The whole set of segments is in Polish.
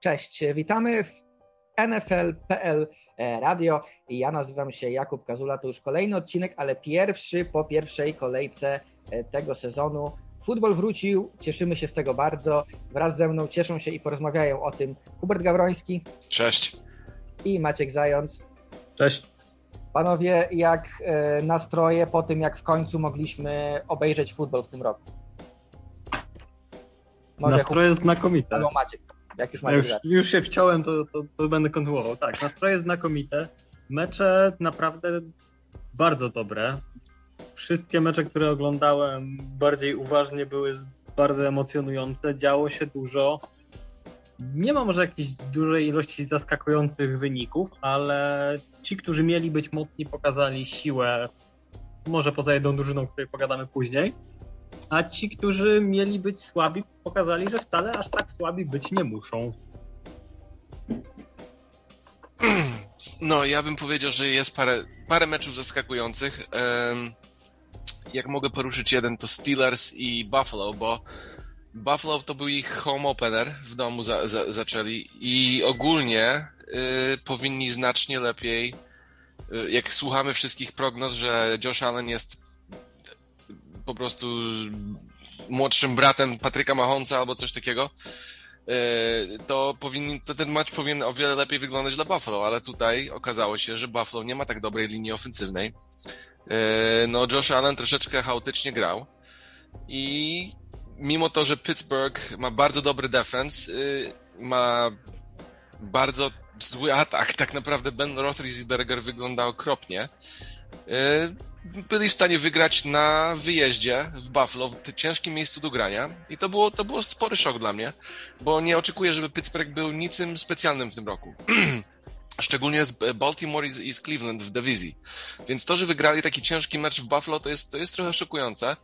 Cześć, witamy w NFL.pl Radio. Ja nazywam się Jakub Kazula, to już kolejny odcinek, ale pierwszy po pierwszej kolejce e, tego sezonu. Futbol wrócił, cieszymy się z tego bardzo. Wraz ze mną cieszą się i porozmawiają o tym Hubert Gawroński. Cześć. I Maciek Zając. Cześć. Panowie, jak e, nastroje po tym, jak w końcu mogliśmy obejrzeć futbol w tym roku? Może nastroje Hubert, znakomite. Albo Maciek. Jak już, już, już się wciąłem, to, to, to będę kontynuował. Tak, nastroje znakomite. Mecze naprawdę bardzo dobre. Wszystkie mecze, które oglądałem bardziej uważnie, były bardzo emocjonujące. Działo się dużo. Nie ma może jakiejś dużej ilości zaskakujących wyników, ale ci, którzy mieli być mocni, pokazali siłę. Może poza jedną drużyną, o której pogadamy później a ci, którzy mieli być słabi, pokazali, że wcale aż tak słabi być nie muszą. No, ja bym powiedział, że jest parę, parę meczów zaskakujących. Jak mogę poruszyć jeden, to Steelers i Buffalo, bo Buffalo to był ich home opener, w domu za, za, zaczęli i ogólnie y, powinni znacznie lepiej, y, jak słuchamy wszystkich prognoz, że Josh Allen jest po prostu młodszym bratem Patryka Mahonca albo coś takiego, e, to, to ten mecz powinien o wiele lepiej wyglądać dla Buffalo, ale tutaj okazało się, że Buffalo nie ma tak dobrej linii ofensywnej. E, no, Josh Allen troszeczkę chaotycznie grał i mimo to, że Pittsburgh ma bardzo dobry defense, e, ma bardzo zły atak, tak naprawdę Ben Roethlisberger wygląda okropnie byli w stanie wygrać na wyjeździe w Buffalo, w ciężkim miejscu do grania. I to było, to było spory szok dla mnie, bo nie oczekuję, żeby Pittsburgh był niczym specjalnym w tym roku. Szczególnie z Baltimore i z, Cleveland w dywizji. Więc to, że wygrali taki ciężki mecz w Buffalo, to jest, to jest trochę szokujące.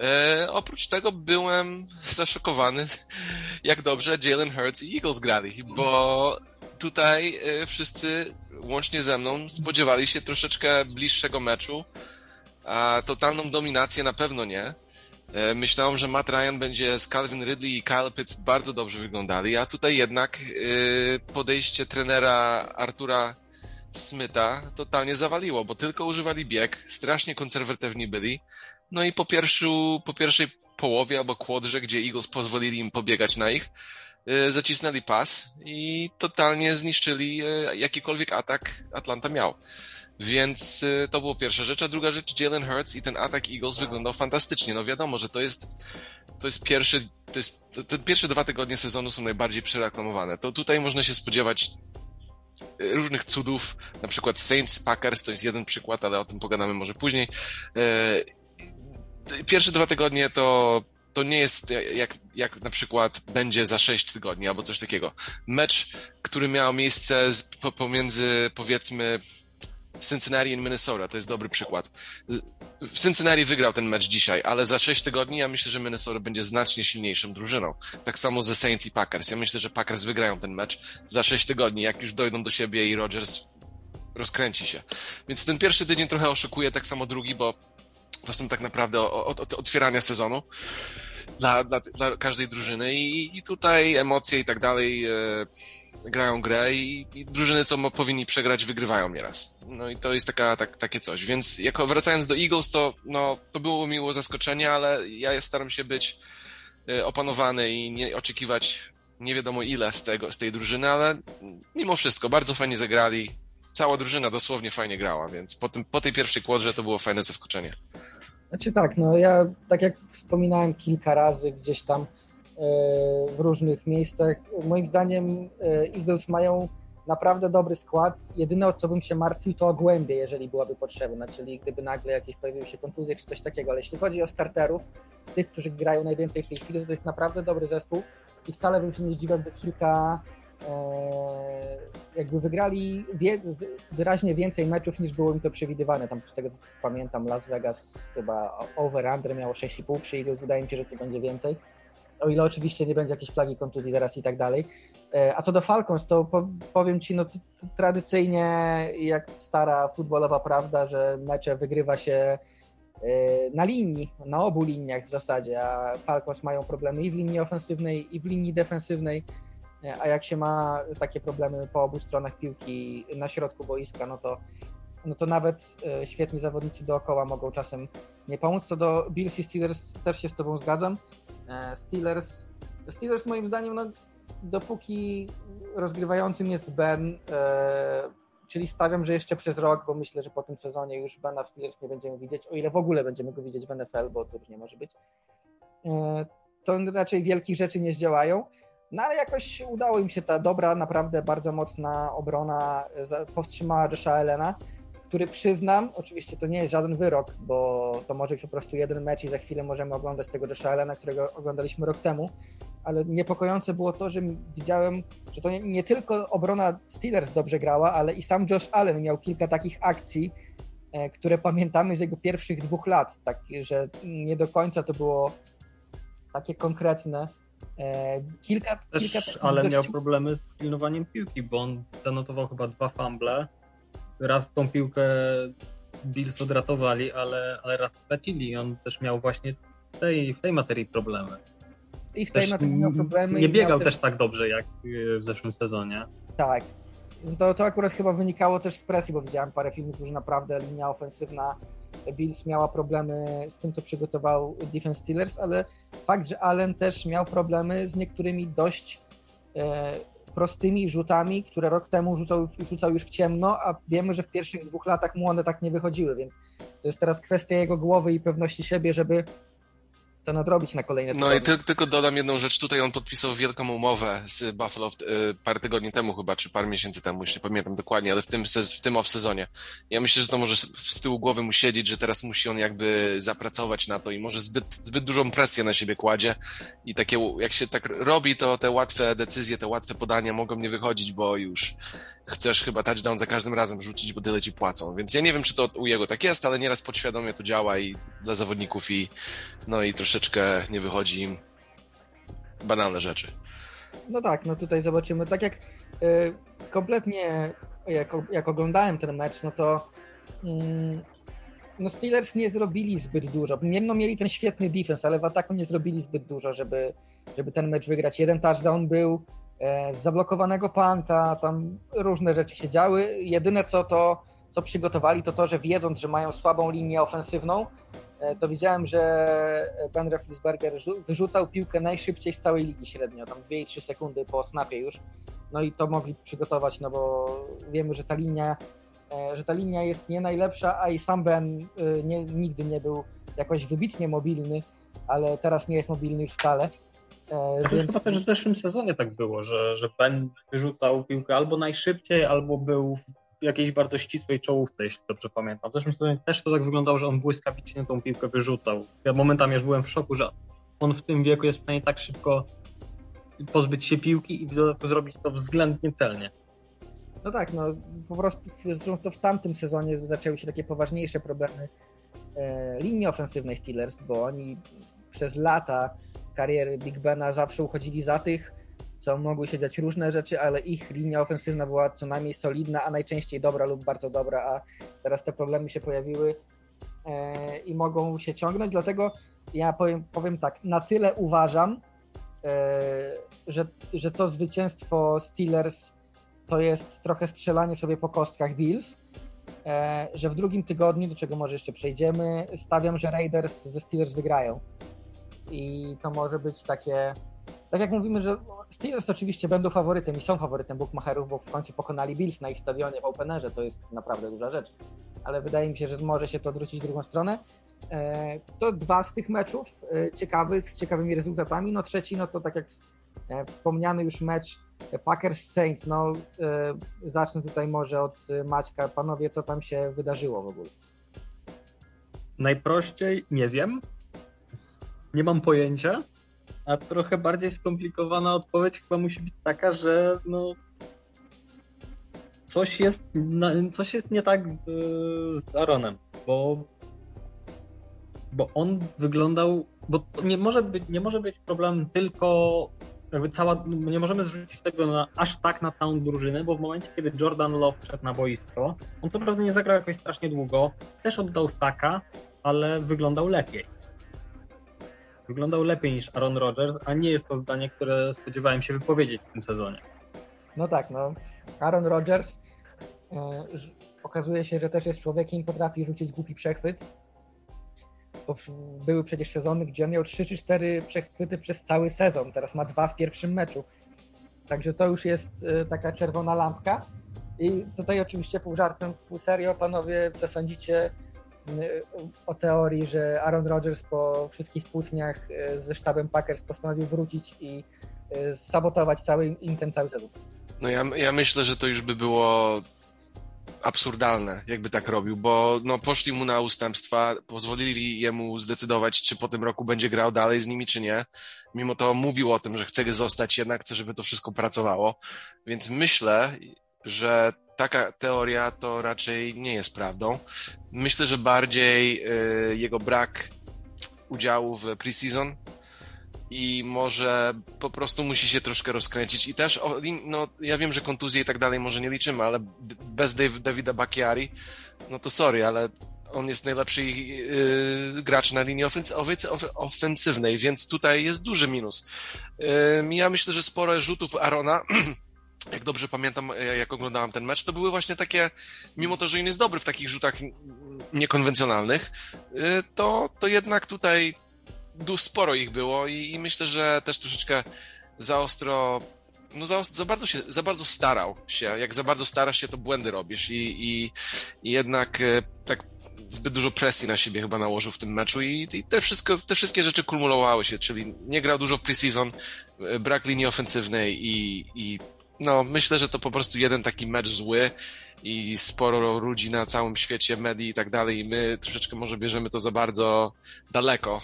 E, oprócz tego byłem zaszokowany, jak dobrze Jalen Hurts i Eagles grali, bo tutaj e, wszyscy, łącznie ze mną, spodziewali się troszeczkę bliższego meczu, a totalną dominację na pewno nie. E, myślałem, że Matt Ryan będzie z Calvin Ridley i Kyle Pitts bardzo dobrze wyglądali, a tutaj jednak e, podejście trenera Artura Smitha totalnie zawaliło, bo tylko używali bieg, strasznie konserwatywni byli. No i po, pierwszu, po pierwszej połowie albo kłodrze, gdzie Eagles pozwolili im pobiegać na ich, zacisnęli pas i totalnie zniszczyli e, jakikolwiek atak Atlanta miał. Więc e, to była pierwsza rzecz. A druga rzecz, Jalen Hurts i ten atak Eagles wyglądał fantastycznie. No wiadomo, że to jest, to jest pierwszy, to jest, te pierwsze dwa tygodnie sezonu są najbardziej przereklamowane. To tutaj można się spodziewać różnych cudów, na przykład Saints Packers to jest jeden przykład, ale o tym pogadamy może później. Pierwsze dwa tygodnie to to nie jest jak, jak na przykład będzie za 6 tygodni albo coś takiego. Mecz, który miał miejsce z, pomiędzy powiedzmy Cincinnati i Minnesota, to jest dobry przykład. Cincinnati wygrał ten mecz dzisiaj, ale za 6 tygodni ja myślę, że Minnesota będzie znacznie silniejszą drużyną. Tak samo ze Saints i Packers. Ja myślę, że Packers wygrają ten mecz za 6 tygodni, jak już dojdą do siebie i Rodgers rozkręci się. Więc ten pierwszy tydzień trochę oszukuje, tak samo drugi, bo to są tak naprawdę otwierania sezonu dla, dla, dla każdej drużyny i, i tutaj emocje i tak dalej e, grają grę i, i drużyny, co powinni przegrać, wygrywają nieraz. No i to jest taka, tak, takie coś. Więc jako wracając do Eagles, to, no, to było miło zaskoczenie, ale ja staram się być e, opanowany i nie oczekiwać nie wiadomo ile z, tego, z tej drużyny, ale mimo wszystko bardzo fajnie zagrali. Cała drużyna dosłownie fajnie grała, więc po, tym, po tej pierwszej kłodrze to było fajne zaskoczenie. Znaczy tak, no ja tak jak wspominałem kilka razy gdzieś tam e, w różnych miejscach, moim zdaniem e, Eagles mają naprawdę dobry skład. Jedyne o co bym się martwił to o głębie, jeżeli byłaby potrzebna, czyli gdyby nagle jakieś pojawiły się kontuzje czy coś takiego, ale jeśli chodzi o starterów, tych, którzy grają najwięcej w tej chwili, to jest naprawdę dobry zespół i wcale bym się nie zdziwił, by kilka E, jakby wygrali wyraźnie więcej meczów niż było mi to przewidywane. Tam z tego co pamiętam Las Vegas chyba over-under miało 6,5 przy Eagles, wydaje mi się, że tu będzie więcej. O ile oczywiście nie będzie jakiejś plagi kontuzji zaraz i tak dalej. E, a co do Falcons, to powiem Ci, no tradycyjnie jak stara futbolowa prawda, że mecze wygrywa się e, na linii, na obu liniach w zasadzie, a Falcons mają problemy i w linii ofensywnej, i w linii defensywnej. A jak się ma takie problemy po obu stronach piłki na środku boiska, no to, no to nawet świetni zawodnicy dookoła mogą czasem nie pomóc. Co do Bills i Steelers też się z Tobą zgadzam. Steelers, Steelers moim zdaniem, no, dopóki rozgrywającym jest Ben, czyli stawiam, że jeszcze przez rok, bo myślę, że po tym sezonie już Bena w Steelers nie będziemy widzieć, o ile w ogóle będziemy go widzieć w NFL, bo to już nie może być, e, to raczej wielkich rzeczy nie zdziałają. No ale jakoś udało im się ta dobra, naprawdę bardzo mocna obrona powstrzymała Josha Elena, który przyznam, oczywiście to nie jest żaden wyrok, bo to może być po prostu jeden mecz i za chwilę możemy oglądać tego Josha Elena, którego oglądaliśmy rok temu, ale niepokojące było to, że widziałem, że to nie, nie, tylko obrona Steelers dobrze grała, ale i sam Josh Allen miał kilka takich akcji, e, które pamiętamy z jego pierwszych dwóch lat, tak, że nie do końca to było takie konkretne. E, kilka, Też kilka ale dość... miał problemy z pilnowaniem piłki, bo on zanotował chyba dwa fumble. Raz tą piłkę Bills odratowali, ale, ale raz stracili. On też miał właśnie w tej, w tej materii problemy. I w tej też miał problemy. Nie biegał też tak dobrze jak w zeszłym sezonie. Tak. To, to akurat chyba wynikało też z presji, bo widziałem parę filmów, że naprawdę linia ofensywna Bills miała problemy z tym, co przygotował Defense Steelers, ale fakt, że Allen też miał problemy z niektórymi dość e, prostymi rzutami, które rok temu rzucał, rzucał już w ciemno, a wiemy, że w pierwszych dwóch latach mu one tak nie wychodziły, więc to jest teraz kwestia jego głowy i pewności siebie, żeby to nadrobić na kolejne No i ty, tylko dodam jedną rzecz. Tutaj on podpisał wielką umowę z Buffalo y, parę tygodni temu chyba, czy parę miesięcy temu, już nie pamiętam dokładnie, ale w tym, w tym off-sezonie. Ja myślę, że to może z tyłu głowy mu siedzieć, że teraz musi on jakby zapracować na to i może zbyt, zbyt dużą presję na siebie kładzie i takie, jak się tak robi, to te łatwe decyzje, te łatwe podania mogą nie wychodzić, bo już chcesz chyba touchdown za każdym razem rzucić, bo tyle ci płacą. Więc ja nie wiem, czy to u jego tak jest, ale nieraz podświadomie to działa i dla zawodników i no i troszeczkę nie wychodzi im banalne rzeczy. No tak, no tutaj zobaczymy. Tak jak y, kompletnie jak, jak, oglądałem ten mecz, no to y, no Steelers nie zrobili zbyt dużo. No mieli ten świetny defense, ale w ataku nie zrobili zbyt dużo, żeby, żeby ten mecz wygrać. Jeden touchdown był, zablokowanego panta, tam różne rzeczy się działy. Jedyne co to, co przygotowali, to to, że wiedząc, że mają słabą linię ofensywną, e, to widziałem, że Ben Roethlisberger wyrzucał piłkę najszybciej z całej ligi średnio, tam 2-3 sekundy po snapie już. No i to mogli przygotować, no bo wiemy, że ta linia, e, że ta linia jest nie najlepsza, a i sam Ben nie, nigdy nie był jakoś wybitnie mobilny, ale teraz nie jest mobilny już wcale. E, więc... Chyba też w zeszłym sezonie tak było, że, że Ben wyrzucał piłkę albo najszybciej, albo był w jakiejś bardzo ścisłej czołówce, jeśli dobrze pamiętam. W zeszłym sezonie też to tak wyglądało, że on błyskawicznie tą piłkę wyrzucał. Ja momentami już byłem w szoku, że on w tym wieku jest w stanie tak szybko pozbyć się piłki i zrobić to względnie celnie. No tak, no po prostu zresztą to w tamtym sezonie zaczęły się takie poważniejsze problemy e, linii ofensywnej Steelers, bo oni przez lata kariery Big Bena zawsze uchodzili za tych, co mogły się dziać różne rzeczy, ale ich linia ofensywna była co najmniej solidna, a najczęściej dobra lub bardzo dobra, a teraz te problemy się pojawiły e, i mogą się ciągnąć, dlatego ja powiem, powiem tak, na tyle uważam, e, że, że to zwycięstwo Steelers to jest trochę strzelanie sobie po kostkach Bills, e, że w drugim tygodniu, do czego może jeszcze przejdziemy, stawiam, że Raiders ze Steelers wygrają i to może być takie, tak jak mówimy, że Steelers oczywiście będą faworytem i są faworytem bookmacherów, bo w końcu pokonali Bills na ich stadionie w Openerze, to jest naprawdę duża rzecz, ale wydaje mi się, że może się to odwrócić w drugą stronę. E, to dwa z tych meczów e, ciekawych, z ciekawymi rezultatami, no trzeci, no to tak jak e, wspomniany już mecz Packers-Saints, no zacznę tutaj może od Maćka, panowie, co tam się wydarzyło w ogóle? Najprościej nie wiem, nie mam pojęcia, a trochę bardziej skomplikowana odpowiedź chyba musi być taka, że no coś jest, coś jest nie tak z, z Aaronem, bo, bo on wyglądał, bo nie może być, nie może być problem tylko jakby cała, nie możemy zrzucić tego na, aż tak na całą drużynę, bo w momencie, kiedy Jordan Love wszedł na boisko, on co prawda nie zagrał jakoś strasznie długo, też oddał staka, ale wyglądał lepiej. Wyglądał lepiej niż Aaron Rodgers, a nie jest to zdanie, które spodziewałem się wypowiedzieć w tym sezonie. No tak, no. Aaron Rodgers e, okazuje się, że też jest człowiekiem i potrafi rzucić głupi przechwyt. Były przecież sezony, gdzie on miał 3 czy 4 przechwyty przez cały sezon. Teraz ma dwa w pierwszym meczu. Także to już jest e, taka czerwona lampka. I tutaj oczywiście pół żartem, pół serio, panowie, co sądzicie o teorii, że Aaron Rodgers po wszystkich kłótniach e, ze sztabem Packers postanowił wrócić i e, sabotować cały im ten cały sezon. No ja, ja myślę, że to już by było absurdalne, jakby tak robił, bo no, poszli mu na ustępstwa, pozwolili jemu zdecydować, czy po tym roku będzie grał dalej z nimi, czy nie. Mimo to mówił o tym, że chce zostać, jednak chce, żeby to wszystko pracowało. Więc myślę, że taka teoria to raczej nie jest prawdą. Myślę, że bardziej y, jego brak udziału w preseason i może po prostu musi się troszkę rozkręcić. I też, no, ja wiem, że kontuzje i tak dalej może nie liczymy, ale bez Davida Bakiari, no to sorry, ale on jest najlepszy yy, gracz na linii ofensywnej, więc tutaj jest duży minus. Yy, ja myślę, że sporo rzutów Arona jak dobrze pamiętam, e, jak oglądałem ten mecz, to były właśnie takie, mimo to, że on jest dobry w takich rzutach niekonwencjonalnych, e, to, to jednak tutaj sporo ich było i, i myślę, że też troszeczkę za ostro no za, za, bardzo się, za bardzo starał się. Jak za bardzo starasz się, to błędy robisz i, i, i jednak e, tak zbyt dużo presji na siebie chyba nałożył w tym meczu i, i te, wszystko, te wszystkie rzeczy kumulowały się, czyli nie grał dużo w preseason, brak linii ofensywnej i, i no, myślę, że to po prostu jeden taki mecz zły i sporo ludzi na całym świecie, medii i tak dalej, i my troszeczkę może bierzemy to za bardzo daleko,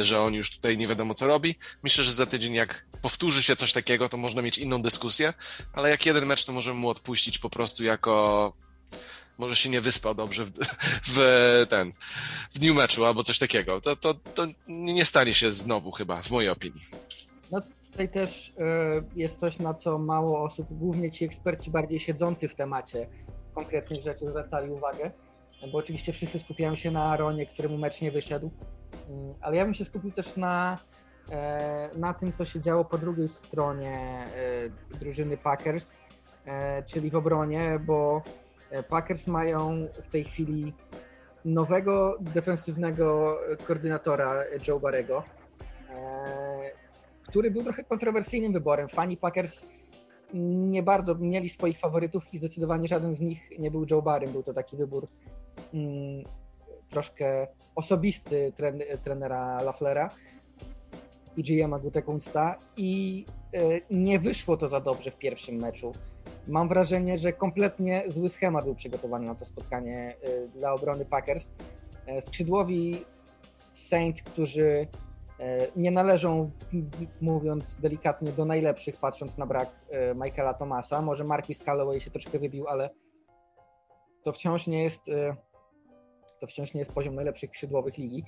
y, że on już tutaj nie wiadomo co robi. Myślę, że za tydzień jak powtórzy się coś takiego, to można mieć inną dyskusję, ale jak jeden mecz, to możemy mu odpuścić po prostu jako może się nie wyspał dobrze w, w ten, w dniu meczu albo coś takiego. To, to, to nie stanie się znowu chyba, w mojej opinii. No Tutaj też e, jest coś, na co mało osób, głównie ci eksperci bardziej siedzący w temacie konkretnych rzeczy zwracali uwagę, bo oczywiście wszyscy skupiają się na Aaronie, któremu mecz nie wyszedł, mm, ale ja bym się skupił też na, e, na tym, co się działo po drugiej stronie e, drużyny Packers, czyli w obronie, bo Packers mają w tej chwili nowego defensywnego koordynatora Joe Barrego który był trochę kontrowersyjnym wyborem. Fani Packers nie bardzo mieli swoich faworytów i zdecydowanie żaden z nich nie był Joe Barrym. Był to taki wybór mm, troszkę osobisty tren, trenera Laflera i GM'a Gutekunsta i y, nie wyszło to za dobrze w pierwszym meczu. Mam wrażenie, że kompletnie zły schemat był przygotowany na to spotkanie y, dla obrony Packers. Y, skrzydłowi Saints, którzy nie należą, mówiąc delikatnie, do najlepszych, patrząc na brak e, Michaela Thomasa. Może Marquis Calloway się troszkę wybił, ale to wciąż nie jest e, to wciąż nie jest poziom najlepszych skrzydłowych ligi.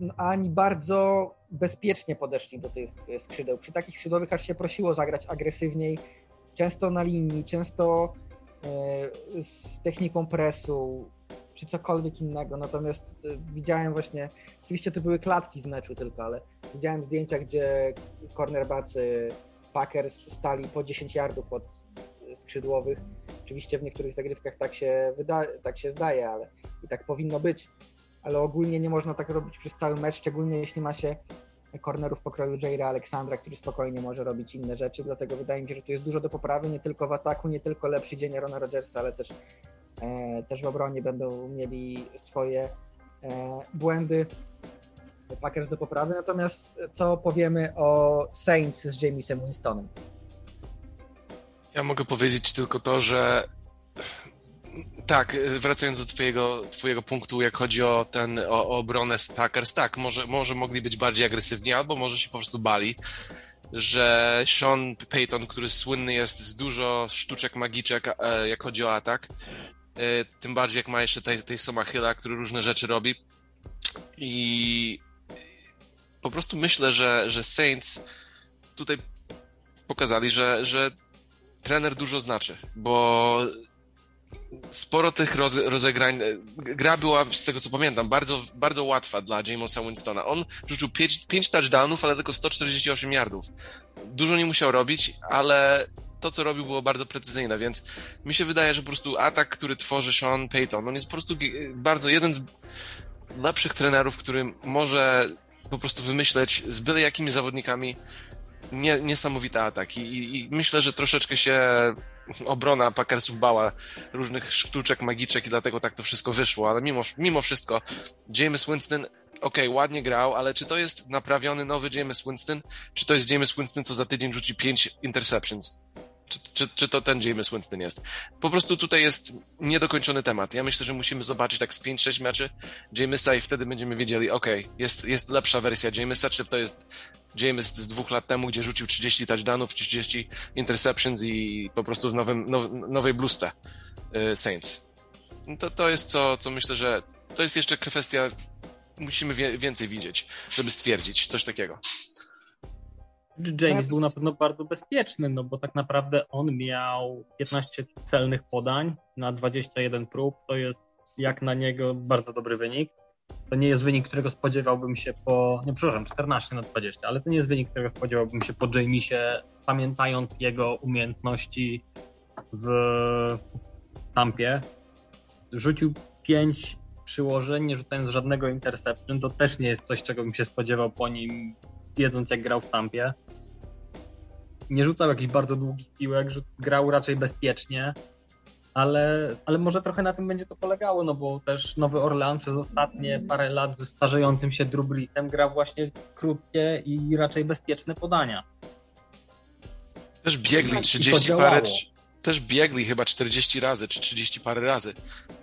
No, ani bardzo bezpiecznie podeszli do tych skrzydeł. Przy takich skrzydłowych aż się prosiło zagrać agresywniej, często na linii, często z techniką presu, czy cokolwiek innego. Natomiast e, widziałem właśnie, oczywiście to były klatki z meczu tylko, ale widziałem zdjęcia, gdzie cornerbacy Packers stali po 10 yardów od e, skrzydłowych. Oczywiście w niektórych zagrywkach tak się, wyda, tak się zdaje, ale i tak powinno być. Ale ogólnie nie można tak robić przez cały mecz, szczególnie jeśli ma się kornerów pokroju Jaira Aleksandra, który spokojnie może robić inne rzeczy, dlatego wydaje mi się, że tu jest dużo do poprawy, nie tylko w ataku, nie tylko lepszy dzień Arona Rodgersa, ale też też w obronie będą mieli swoje e, błędy. Packers do poprawy. Natomiast co powiemy o Saints z Jamesem Winstonem? Ja mogę powiedzieć tylko to, że tak, wracając do twojego, twojego punktu, jak chodzi o ten, o, o obronę z Packers, tak, może, może mogli być bardziej agresywni, albo może się po prostu bali, że Sean Payton, który słynny jest z dużo sztuczek magiczek, e, jak chodzi o atak, E, tym bardziej jak ma jeszcze tej, tej Soma Hilla, który różne rzeczy robi. I po prostu myślę, że, że Saints tutaj pokazali, że, że trener dużo znaczy, bo sporo tych roze, rozegrań. Gra była, z tego co pamiętam, bardzo, bardzo łatwa dla Jamesa Winstona. On rzucił 5, 5 touchdownów, ale tylko 148 yardów. Dużo nie musiał robić, ale to, co robił, było bardzo precyzyjne, więc mi się wydaje, że po prostu atak, który tworzy Sean Payton, on jest po prostu bardzo jeden z lepszych trenerów, który może po prostu wymyśleć z byle jakimi zawodnikami nie, ataki. I, I, myślę, że troszeczkę się obrona Packersów bała różnych sztuczek, magiczek i dlatego tak to wszystko wyszło, ale mimo, mimo wszystko James Winston ok, ładnie grał, ale czy to jest naprawiony nowy James Winston, czy to jest James Winston, co za tydzień rzuci 5 interceptions? Czy, czy, czy to ten James Winston jest? Po prostu tutaj jest niedokończony temat. Ja myślę, że musimy zobaczyć tak z 5-6 meczy Jamesa i wtedy będziemy wiedzieli, ok, jest, jest lepsza wersja Jamesa, czy to jest James z dwóch lat temu, gdzie rzucił 30 touchdownów, 30 interceptions i po prostu w nowym, now, nowej bluzce y, Saints. To, to jest co, co myślę, że to jest jeszcze kwestia, musimy wie, więcej widzieć, żeby stwierdzić coś takiego. James był na pewno bardzo bezpieczny, no bo tak naprawdę on miał 15 celnych podań na 21 prób. To jest jak na niego bardzo dobry wynik. To nie jest wynik, którego spodziewałbym się po, nie przepraszam, 14 na 20, ale to nie jest wynik, którego spodziewałbym się po Jamesie, pamiętając jego umiejętności w Tampie. Rzucił 5 przyłożeń, nie rzucając żadnego interception. To też nie jest coś, czego bym się spodziewał po nim, wiedząc jak grał w Tampie. Nie rzucał jakichś bardzo długich piłek, grał raczej bezpiecznie ale, ale może trochę na tym będzie to polegało, no bo też Nowy Orlean przez ostatnie parę lat ze starzejącym się Drew Breesem grał właśnie krótkie i raczej bezpieczne podania. Też biegli 30 parę, też biegli chyba 40 razy, czy 30 parę razy.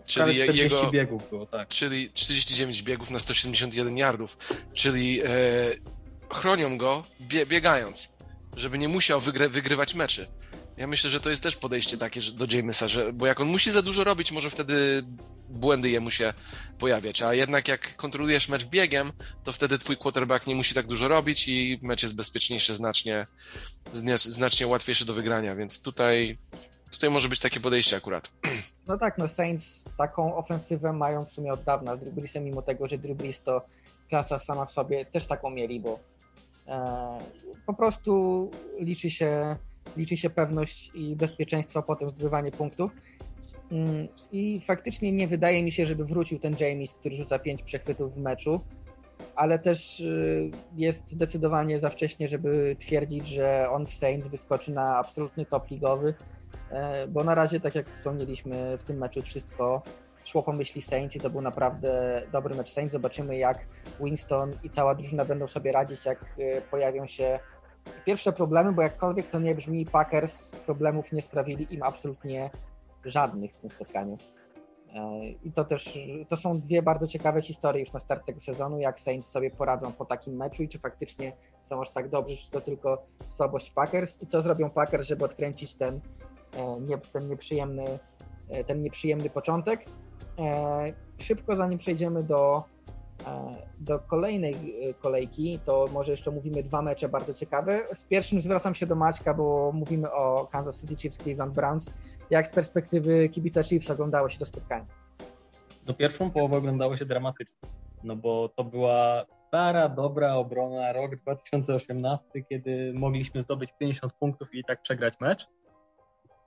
Czyli 40 jego, biegów było, tak. Czyli 49 biegów na 171 yardów, czyli e, chronią go bie, biegając, żeby nie musiał wygry, wygrywać meczy. Ja myślę, że to jest też podejście takie do Jamesa, że, bo jak on musi za dużo robić, może wtedy błędy jemu się pojawiać, a jednak jak kontrolujesz mecz biegiem, to wtedy twój quarterback nie musi tak dużo robić i mecz jest bezpieczniejszy, znacznie, znacznie łatwiejszy do wygrania, więc tutaj, tutaj może być takie podejście akurat. No tak, no Saints taką ofensywę mają w sumie od dawna z Drew mimo tego, że Drew to klasa sama w sobie, też taką mieli, bo po prostu liczy się liczy się pewność i bezpieczeństwo, a potem zdobywanie punktów. Mm, I faktycznie nie wydaje mi się, żeby wrócił ten James, który rzuca pięć przechwytów w meczu, ale też y, jest zdecydowanie za wcześnie, żeby twierdzić, że on w Saints wyskoczy na absolutny top ligowy, e, bo na razie, tak jak wspomnieliśmy, w tym meczu wszystko szło po myśli Saints i to był naprawdę dobry mecz Saints. Zobaczymy, jak Winston i cała drużyna będą sobie radzić, jak y, pojawią się pierwsze problemy, bo jakkolwiek to nie brzmi, Packers problemów nie sprawili im absolutnie żadnych w tym spotkaniu. E, I to też, to są dwie bardzo ciekawe historie już na start tego sezonu, jak Saints sobie poradzą po takim meczu i czy faktycznie są aż tak dobrzy, czy to tylko słabość Packers i co zrobią Packers, żeby odkręcić ten, e, ten, nieprzyjemny, e, ten nieprzyjemny początek. Szybko zanim przejdziemy do E, do kolejnej e, kolejki, to może jeszcze mówimy dwa mecze bardzo ciekawe. Z pierwszym zwracam się do Maćka, bo mówimy o Kansas City Chiefs, Cleveland Browns. Jak z perspektywy kibica Chiefs oglądało się to spotkanie? Do pierwszą połowę oglądało się dramatycznie, no bo to była stara, dobra obrona, rok 2018, kiedy mogliśmy zdobyć 50 punktów i tak przegrać mecz.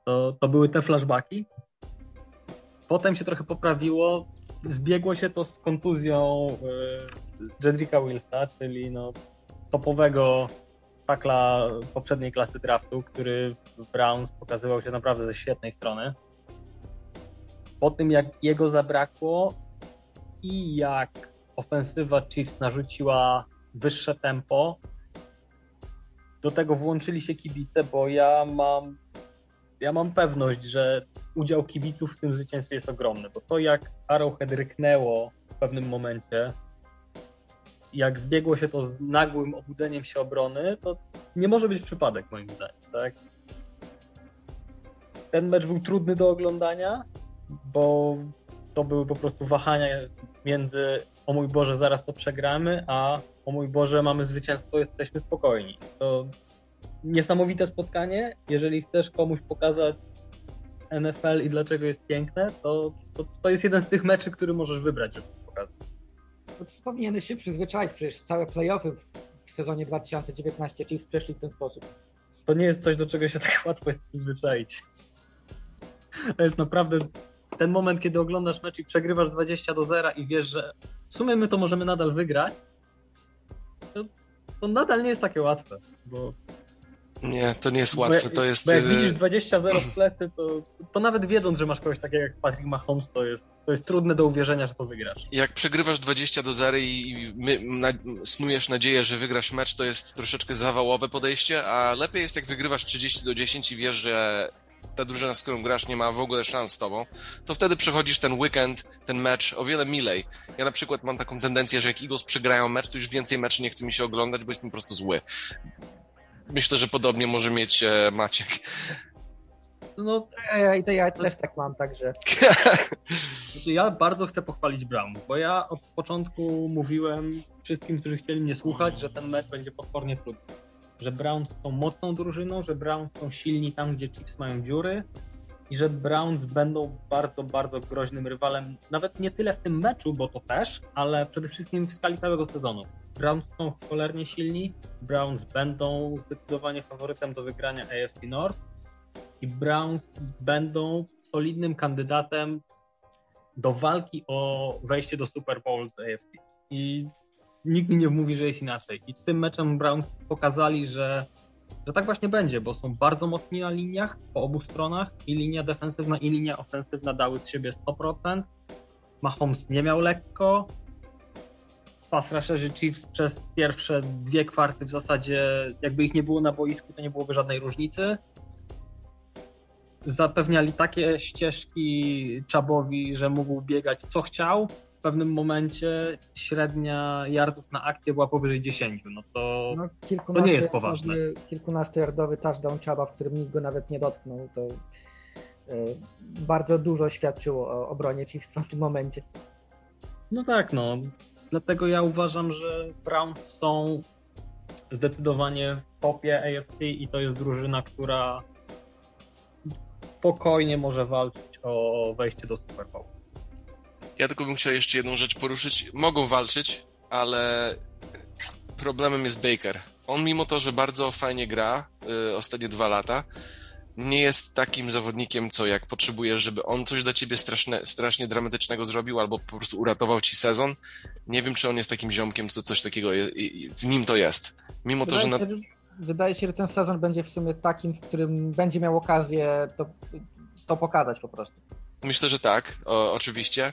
To, to były te flashbacki. Potem się trochę poprawiło, zbiegło się to z kontuzją y, Jedricka Willsa, czyli no, topowego takla poprzedniej klasy draftu, który w Browns pokazywał się naprawdę ze świetnej strony. Po tym jak jego zabrakło i jak ofensywa Chiefs narzuciła wyższe tempo, do tego włączyli się kibice, bo ja mam ja mam pewność, że udział kibiców w tym zwycięstwie jest ogromny, bo to jak Arrowhead ryknęło w pewnym momencie, jak zbiegło się to z nagłym obudzeniem się obrony, to nie może być przypadek moim zdaniem, tak? Ten mecz był trudny do oglądania, bo to były po prostu wahania między o mój Boże, zaraz to przegramy, a o mój Boże, mamy zwycięstwo, jesteśmy spokojni. To niesamowite spotkanie. Jeżeli chcesz komuś pokazać NFL i dlaczego jest piękne, to, to, to jest jeden z tych meczy, który możesz wybrać, żeby pokazać. No się przyzwyczaić, przecież całe playoffy w, w sezonie 2019 Chiefs przeszli w ten sposób. To nie jest coś, do czego się tak łatwo jest przyzwyczaić. To jest naprawdę ten moment, kiedy oglądasz mecz i przegrywasz 20 do 0 i wiesz, że w sumie my to możemy nadal wygrać, to, to nadal nie jest takie łatwe, bo Nie, to nie jest łatwe, to jest... Bo jak e, widzisz 20-0 w plecy, to, to nawet wiedząc, że masz kogoś takiego jak Patrick Mahomes, to jest, to jest trudne do uwierzenia, że to wygrasz. Jak przegrywasz 20 do 0 i my, na, snujesz nadzieję, że wygrasz mecz, to jest troszeczkę zawałowe podejście, a lepiej jest jak wygrywasz 30 do 10 i wiesz, że ta drużyna, z którą grasz, nie ma w ogóle szans z tobą, to wtedy przechodzisz ten weekend, ten mecz o wiele milej. Ja na przykład mam taką tendencję, że jak Eagles przegrają mecz, to już więcej meczy nie chce mi się oglądać, bo jestem po prostu zły. Myślę, że podobnie może mieć e, Maciek. No, Ja, ja, ja też tak mam, także Znaczy, Ja bardzo chcę pochwalić Brown, bo ja od początku mówiłem wszystkim, którzy chcieli mnie słuchać, że ten mecz będzie potwornie trudny. Że Browns są mocną drużyną, że Browns są silni tam, gdzie Chiefs mają dziury i że Browns będą bardzo, bardzo groźnym rywalem. Nawet nie tyle w tym meczu, bo to też, ale przede wszystkim w skali całego sezonu. Browns są cholernie silni, Browns będą zdecydowanie faworytem do wygrania AFC North i Browns będą solidnym kandydatem do walki o wejście do Super Bowl z AFC. I nikt mi nie mówi, że jest inaczej. I tym meczem Browns pokazali, że, że tak właśnie będzie, bo są bardzo mocni na liniach po obu stronach i linia defensywna i linia ofensywna dały z siebie 100%. Mahomes nie miał lekko. Pass rusherzy Chiefs przez pierwsze dwie kwarty w zasadzie, jakby ich nie było na boisku, to nie byłoby żadnej różnicy zapewniali takie ścieżki Czabowi, że mógł biegać co chciał. W pewnym momencie średnia yardów na akcję była powyżej 10. No to no, To nie jest poważne. Kilkunastojardowy touchdown Czaba, w którym nikt go nawet nie dotknął, to e, bardzo dużo świadczyło o obronie Chiefs w tamtym momencie. No tak, no. Dlatego ja uważam, że Browns są zdecydowanie w topie AFC i to jest drużyna, która spokojnie może walczyć o wejście do Super Bowl. Ja tylko bym chciał jeszcze jedną rzecz poruszyć. Mogą walczyć, ale problemem jest Baker. On mimo to, że bardzo fajnie gra y, ostatnie dwa lata, nie jest takim zawodnikiem, co jak potrzebujesz, żeby on coś dla ciebie straszne, strasznie dramatycznego zrobił, albo po prostu uratował ci sezon. Nie wiem, czy on jest takim ziomkiem, co coś takiego je, i- i w nim to jest. Mimo to, że Wydaje, się, że, wydaje się, że ten sezon będzie w sumie takim, w którym będzie miał okazję to, to pokazać po prostu. Myślę, że tak, o, oczywiście.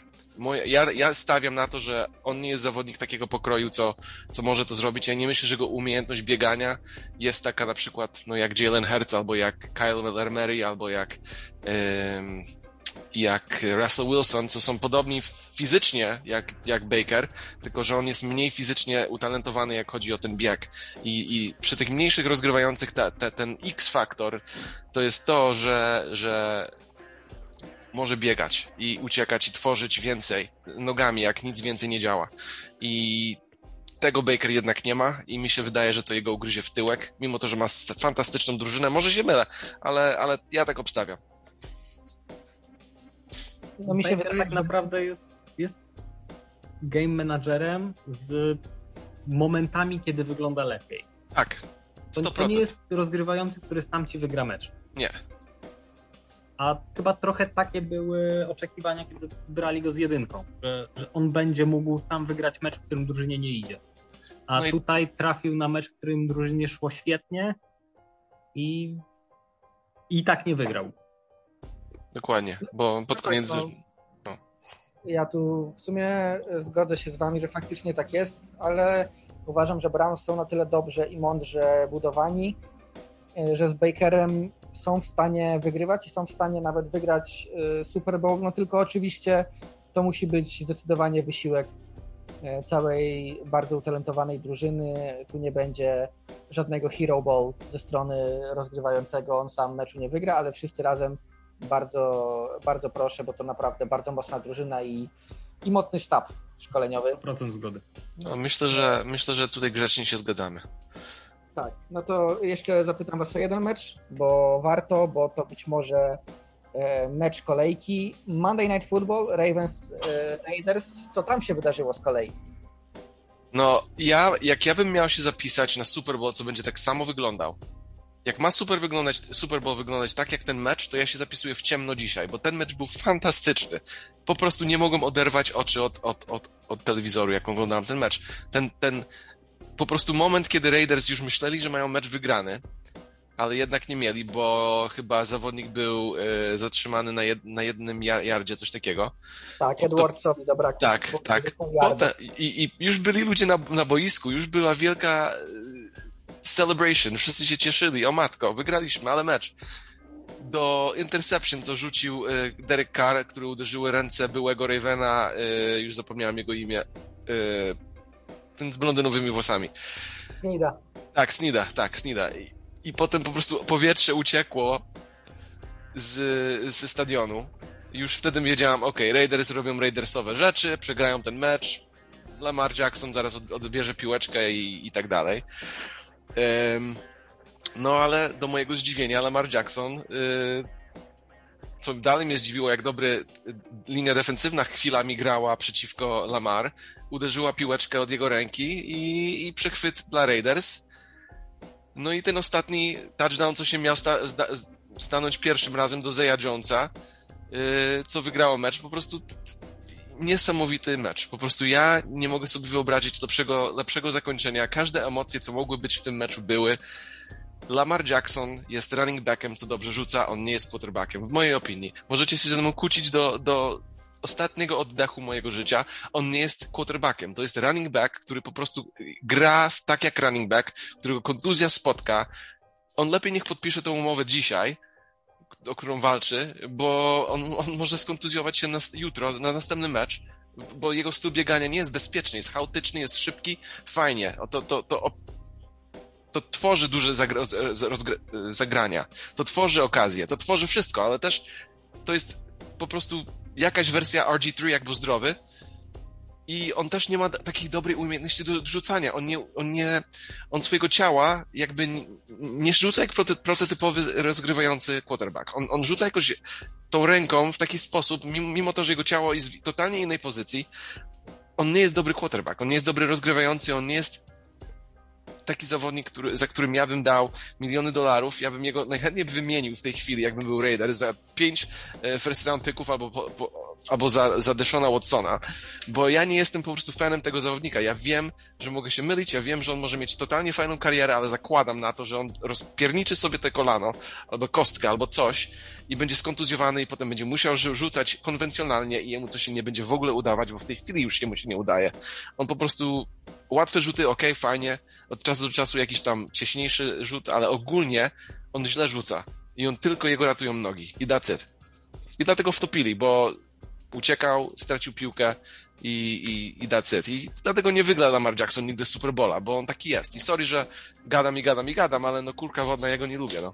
Ja, ja stawiam na to, że on nie jest zawodnik takiego pokroju, co, co może to zrobić. Ja nie myślę, że jego umiejętność biegania jest taka na przykład no, jak Jalen Hurts, albo jak Kyle Murray, albo jak, jak Russell Wilson, co są podobni fizycznie jak, jak Baker, tylko że on jest mniej fizycznie utalentowany, jak chodzi o ten bieg. I, i przy tych mniejszych rozgrywających ta, ta, ten X-faktor to jest to, że, że może biegać i uciekać i tworzyć więcej nogami, jak nic więcej nie działa. I tego Baker jednak nie ma i mi się wydaje, że to jego ugryzie w tyłek, mimo to, że ma fantastyczną drużynę. Może się mylę, ale, ale ja tak obstawiam. No mi się Baker wydaje, tak naprawdę jest, jest game managerem z momentami, kiedy wygląda lepiej. Tak, To, 100%. to nie jest rozgrywający, który sam ci wygra mecz. Nie. A chyba trochę takie były oczekiwania, kiedy brali go z jedynką, że, że on będzie mógł sam wygrać mecz, w którym drużynie nie idzie. A No i- tutaj trafił na mecz, w którym drużynie szło świetnie i, i tak nie wygrał. Dokładnie, bo pod tak, koniec... no. ja tu w sumie zgodzę się z wami, że faktycznie tak jest, ale uważam, że Browns są na tyle dobrze i mądrze budowani, e, że z Bakerem są w stanie wygrywać i są w stanie nawet wygrać e, Super Bowl, no tylko oczywiście to musi być zdecydowanie wysiłek e, całej bardzo utalentowanej drużyny. Tu nie będzie żadnego hero ball ze strony rozgrywającego, on sam meczu nie wygra, ale wszyscy razem bardzo, bardzo proszę, bo to naprawdę bardzo mocna drużyna i, i mocny sztab szkoleniowy. Procent zgody. No, myślę, że, myślę, że tutaj grzecznie się zgadzamy. Tak, no to jeszcze zapytam Was o jeden mecz, bo warto, bo to być może e, mecz kolejki. Monday Night Football, Ravens, e, Raiders. Co tam się wydarzyło z kolei? No, ja, jak ja bym miał się zapisać na Super Bowl, co będzie tak samo wyglądał, jak ma Super, wyglądać, Super Bowl wyglądać tak jak ten mecz, to ja się zapisuję w ciemno dzisiaj, bo ten mecz był fantastyczny. Po prostu nie mogłem oderwać oczy od, od, od, od telewizoru, jak oglądałem ten mecz. Ten, ten po prostu moment, kiedy Raiders już myśleli, że mają mecz wygrany, ale jednak nie mieli, bo chyba zawodnik był y, zatrzymany na, jed, na jednym jardzie, coś takiego. Tak, Edwardsowi dobra. Tak, tak. Potem, i, I już byli ludzie na, na boisku, już była wielka celebration, wszyscy się cieszyli, o matko, wygraliśmy, ale mecz. Do interception, co rzucił y, Derek Carr, który uderzyły ręce byłego Ravena, y, już zapomniałem jego imię, ten z blondynowymi włosami. Snida. Tak, Snida, tak, Snida. I, I, potem po prostu powietrze uciekło z, ze stadionu. Już wtedy wiedziałam, ok, Raiders robią Raidersowe rzeczy, przegrają ten mecz, Lamar Jackson zaraz odbierze piłeczkę i, i tak dalej. No ale do mojego zdziwienia Lamar Jackson, y, co dalej mnie zdziwiło, jak dobry y, linia defensywna chwilami grała przeciwko Lamar, uderzyła piłeczkę od jego ręki i, i przechwyt dla Raiders. No i ten ostatni touchdown, co się miał sta, stanąć pierwszym razem do Zeja Jonesa, y, co wygrało mecz, po prostu niesamowity mecz. Po prostu ja nie mogę sobie wyobrazić lepszego, lepszego zakończenia. Każde emocje, co mogły być w tym meczu, były. Lamar Jackson jest running backiem, co dobrze rzuca, on nie jest quarterbackiem, w mojej opinii. Możecie się ze mną kłócić do, do ostatniego oddechu mojego życia. On nie jest quarterbackiem, to jest running back, który po prostu gra tak jak running back, którego kontuzja spotka. On lepiej niech podpisze tę umowę dzisiaj, o którą walczy, bo on, on może skontuzjować się na, jutro, na następny mecz, bo jego styl biegania nie jest bezpieczny, jest chaotyczny, jest szybki, fajnie. To, to, to, to tworzy duże zagra, zagrania, to tworzy okazję, to tworzy wszystko, ale też to jest po prostu jakaś wersja RG3, jak był zdrowy, i on też nie ma takiej dobrej umiejętności do rzucania. On, nie, on, nie, on swojego ciała jakby nie, nie rzuca jak prototypowy rozgrywający quarterback. On, on rzuca jakoś tą ręką w taki sposób, mimo to, że jego ciało jest w totalnie innej pozycji, on nie jest dobry quarterback, on nie jest dobry rozgrywający, on nie jest taki zawodnik, który, za którym ja bym dał miliony dolarów, ja bym jego najchętniej wymienił w tej chwili, jakbym był Raider, za pięć e, first round picków albo po, po, albo za, za Deshona Watsona, bo ja nie jestem po prostu fanem tego zawodnika. Ja wiem, że mogę się mylić, ja wiem, że on może mieć totalnie fajną karierę, ale zakładam na to, że on rozpierniczy sobie te kolano, albo kostkę, albo coś i będzie skontuzjowany i potem będzie musiał rzucać konwencjonalnie i jemu to się nie będzie w ogóle udawać, bo w tej chwili już mu się nie udaje. On po prostu łatwe rzuty, ok, fajnie, od czasu do czasu jakiś tam cieśniejszy rzut, ale ogólnie on źle rzuca i on tylko jego ratują nogi i that's it. I dlatego wtopili, bo uciekał, stracił piłkę i, i, i that's it. I dlatego nie wygra Lamar Jackson nigdy Super Bowla, bo on taki jest. I sorry, że gadam i gadam i gadam, ale no kurka wodna, ja go nie lubię, no.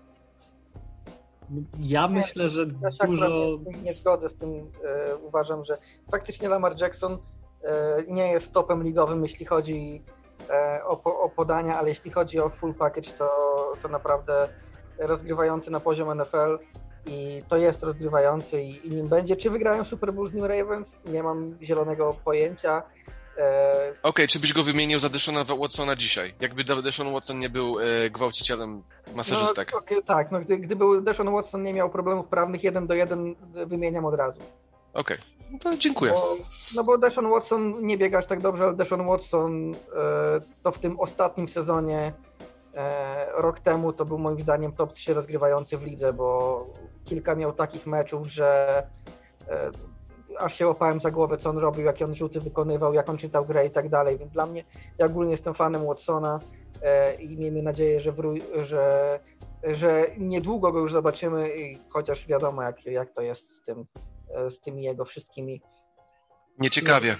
Ja myślę, że ja dużo... Nie, nie zgodzę z tym. E, uważam, że faktycznie Lamar Jackson e, nie jest topem ligowym, jeśli chodzi e, o, o, podania, ale jeśli chodzi o full package, to, to naprawdę rozgrywający na poziom NFL i to jest rozgrywający i, i nim będzie. Czy wygrają Super Bowl z nim Ravens? Nie mam zielonego pojęcia. E... Okej, okay, czy byś go wymienił za Deshona Watsona dzisiaj? Jakby Deshaun Watson nie był e, gwałcicielem masażystek. No, okay, tak, no, gdy, gdyby Deshaun Watson nie miał problemów prawnych, jeden do jeden wymieniam od razu. Okej, okay. no to dziękuję. Bo, no bo Deshaun Watson nie biega aż tak dobrze, ale Deshaun Watson e, to w tym ostatnim sezonie e, rok temu to był moim zdaniem top 3 rozgrywający w lidze, bo kilka miał takich meczów, że e, aż się łapałem za głowę, co on robił, jakie on rzuty wykonywał, jak on czytał grę i tak dalej, więc dla mnie, ja ogólnie jestem fanem Watsona e, i miejmy nadzieję, że, że, że niedługo go już zobaczymy, chociaż wiadomo, jak, jak to jest z tym, e, z tymi jego wszystkimi Nieciekawie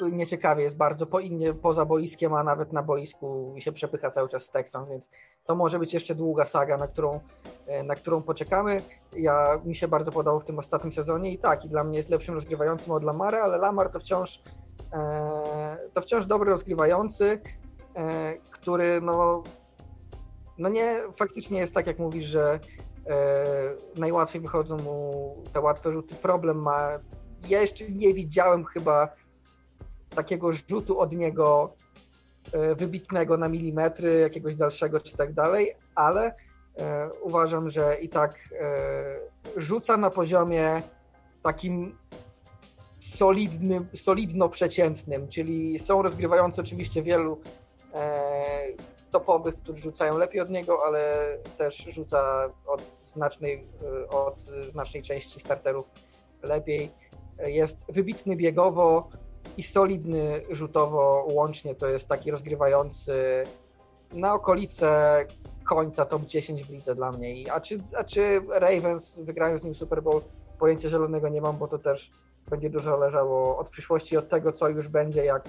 nieciekawie jest bardzo po innie, poza boiskiem, a nawet na boisku się przepycha cały czas z Texans, więc to może być jeszcze długa saga, na którą, e, na którą poczekamy. Ja, mi się bardzo podobał w tym ostatnim sezonie i tak, i dla mnie jest lepszym rozgrywającym od Lamara, ale Lamar to wciąż e, to wciąż dobry rozgrywający, e, który no, no nie, faktycznie jest tak jak mówisz, że najłatwiej wychodzą mu te łatwe rzuty. Problem ma, ja jeszcze nie widziałem chyba takiego rzutu od niego wybitnego na milimetry, jakiegoś dalszego czy tak dalej, ale uważam, że i tak rzuca na poziomie takim solidnym, solidno-przeciętnym, czyli są rozgrywający oczywiście wielu e, topowych, którzy rzucają lepiej od niego, ale też rzuca od znacznej, e, od znacznej części starterów lepiej. Jest wybitny biegowo i solidny rzutowo łącznie. To jest taki rozgrywający na okolice końca top 10 w lidze dla mnie. A czy, a czy Ravens wygrają z nim Super Bowl? Pojęcia zielonego nie mam, bo to też będzie dużo zależało od przyszłości, od tego, co już będzie, jak,